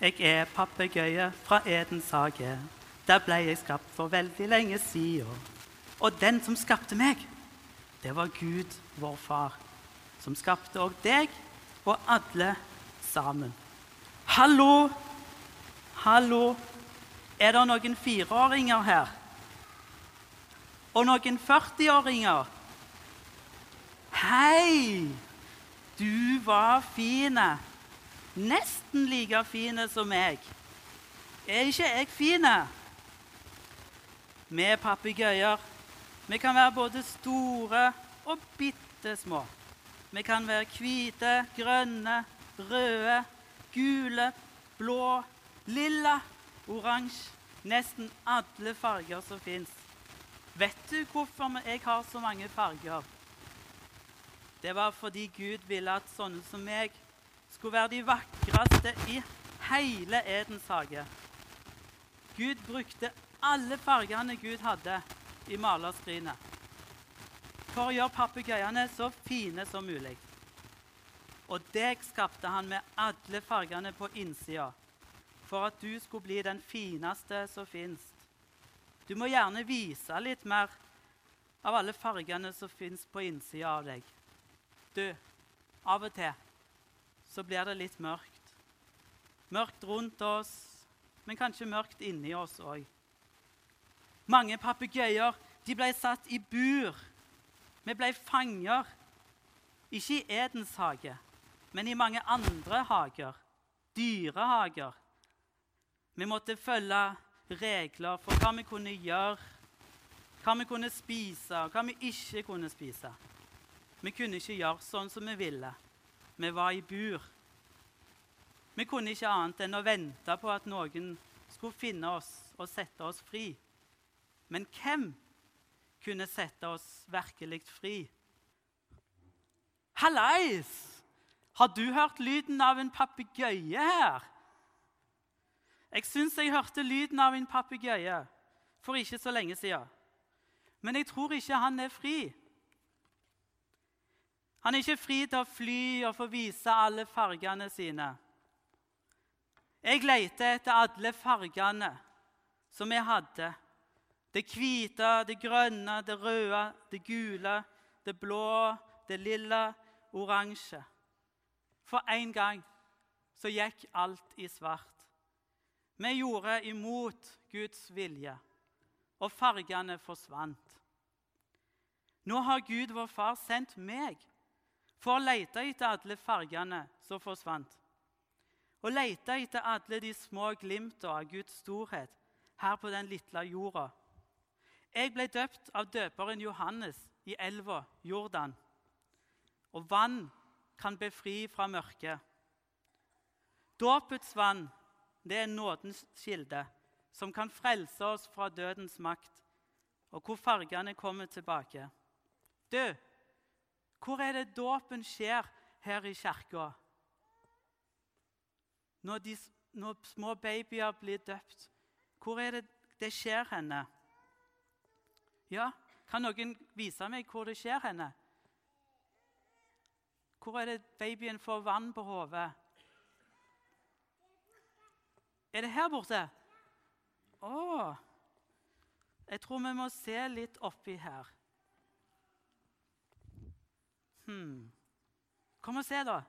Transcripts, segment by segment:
Jeg er papegøye fra Edens hage. Der ble jeg skapt for veldig lenge siden. Og den som skapte meg, det var Gud, vår far, som skapte òg deg og alle sammen. Hallo! Hallo! Er det noen fireåringer her? Og noen 40-åringer? Hei! Du var fin. Nesten like fine som meg. Er ikke jeg fin? Vi er papegøyer. Vi kan være både store og bitte små. Vi kan være hvite, grønne, røde, gule, blå, lilla, oransje. Nesten alle farger som fins. Vet du hvorfor jeg har så mange farger? Det var fordi Gud ville at sånne som meg skulle være de vakreste i hele Edens hage. Gud brukte alle fargene Gud hadde i malerskrinet for å gjøre papegøyene så fine som mulig. Og deg skapte han med alle fargene på innsida for at du skulle bli den fineste som fins. Du må gjerne vise litt mer av alle fargene som fins på innsida av deg. Du, av og til så blir det litt mørkt. Mørkt rundt oss, men kanskje mørkt inni oss òg. Mange papegøyer ble satt i bur. Vi ble fanger. Ikke i Edens hage, men i mange andre hager. Dyrehager. Vi måtte følge regler for hva vi kunne gjøre, hva vi kunne spise, og hva vi ikke kunne spise. Vi kunne ikke gjøre sånn som vi ville. Vi var i bur. Vi kunne ikke annet enn å vente på at noen skulle finne oss og sette oss fri. Men hvem kunne sette oss virkelig fri? Hallais! Har du hørt lyden av en papegøye her? Jeg syns jeg hørte lyden av en papegøye for ikke så lenge siden. Men jeg tror ikke han er fri. Han er ikke fri til å fly og få vise alle fargene sine. Jeg leter etter alle fargene som jeg hadde. Det hvite, det grønne, det røde, det gule, det blå, det lilla, oransje. For en gang så gikk alt i svart. Vi gjorde imot Guds vilje, og fargene forsvant. Nå har Gud, vår far, sendt meg for å lete etter alle fargene som forsvant. Og lete etter alle de små glimtene av Guds storhet her på den lille jorda. Jeg ble døpt av døperen Johannes i elva Jordan. Og vann kan befri fra mørket. Dåpets vann det er nådens kilde, som kan frelse oss fra dødens makt, og hvor fargene kommer tilbake. Død, hvor er det dåpen skjer her i kirka? Når, når små babyer blir døpt, hvor er det det skjer henne? Ja, kan noen vise meg hvor det skjer henne? Hvor er det babyen får vann på hodet? Er det her borte? Å! Jeg tror vi må se litt oppi her. Hmm. Kom og se, da.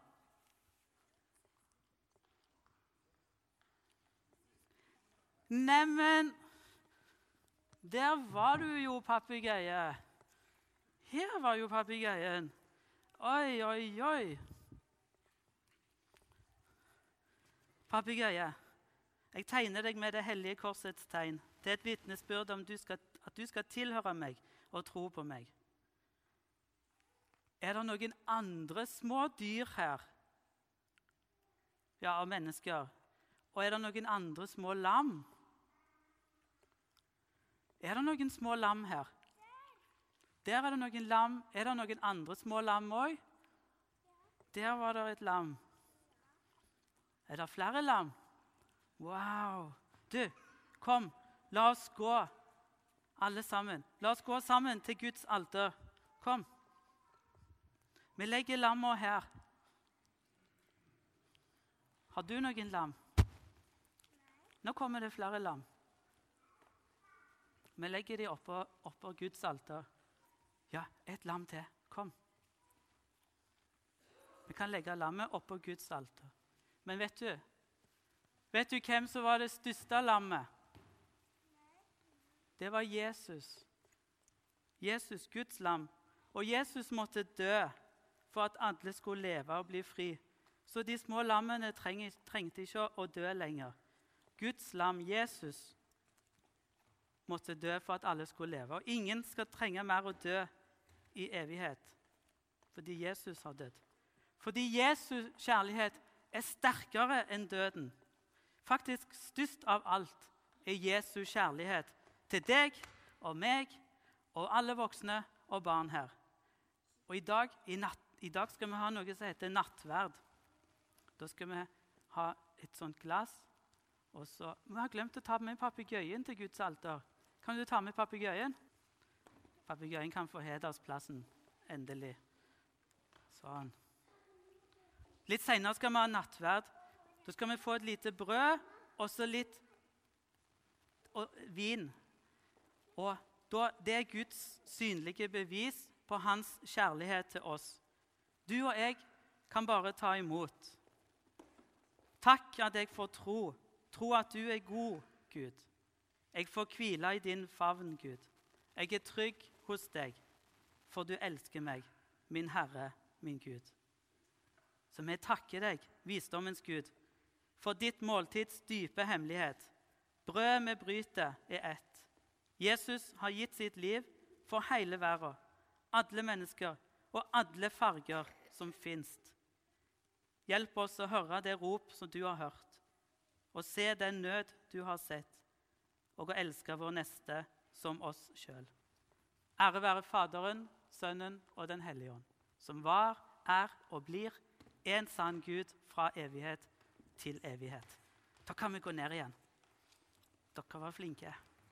Neimen Der var du jo, papegøye. Her var jo papegøyen. Oi, oi, oi. Papegøye, jeg tegner deg med det hellige korsets tegn. Det er et vitnesbyrd om du skal, at du skal tilhøre meg og tro på meg. Er det noen andre små dyr her? Ja, av mennesker. Og er det noen andre små lam? Er det noen små lam her? Der er det noen lam. Er det noen andre små lam òg? Der var det et lam. Er det flere lam? Wow! Du, kom, la oss gå, alle sammen. La oss gå sammen til Guds alter. Kom. Vi legger lamma her. Har du noen lam? Nå kommer det flere lam. Vi legger dem oppå, oppå Guds alter. Ja, et lam til. Kom. Vi kan legge lammet oppå Guds alter. Men vet du Vet du hvem som var det største lammet? Det var Jesus. Jesus, Guds lam. Og Jesus måtte dø for at alle skulle leve og bli fri. Så de små lammene trengte ikke å dø lenger. Guds lam, Jesus, måtte dø for at alle skulle leve. Og ingen skal trenge mer å dø i evighet fordi Jesus har dødd. Fordi Jesus kjærlighet er sterkere enn døden. Faktisk størst av alt er Jesu kjærlighet til deg og meg og alle voksne og barn her. Og i dag, i, natt, i dag skal vi ha noe som heter nattverd. Da skal vi ha et sånt glass. Og så, Vi har glemt å ta med papegøyen til Guds alter. Kan du ta med papegøyen? Papegøyen kan få hedersplassen. Endelig. Sånn. Litt seinere skal vi ha nattverd. Da skal vi få et lite brød og så litt og vin. Og da, Det er Guds synlige bevis på hans kjærlighet til oss. Du og jeg kan bare ta imot. Takk at jeg får tro. Tro at du er god, Gud. Jeg får hvile i din favn, Gud. Jeg er trygg hos deg, for du elsker meg, min Herre, min Gud. Så vi takker deg, visdommens Gud, for ditt måltids dype hemmelighet. Brød vi bryter, er ett. Jesus har gitt sitt liv for hele verden, alle mennesker og alle farger som fins. Hjelp oss å høre det rop som du har hørt, og se den nød du har sett, og å elske vår neste som oss sjøl. Ære være Faderen, Sønnen og Den hellige ånd, som var, er og blir en sann Gud fra evighet til evighet. Da kan vi gå ned igjen. Dere var flinke.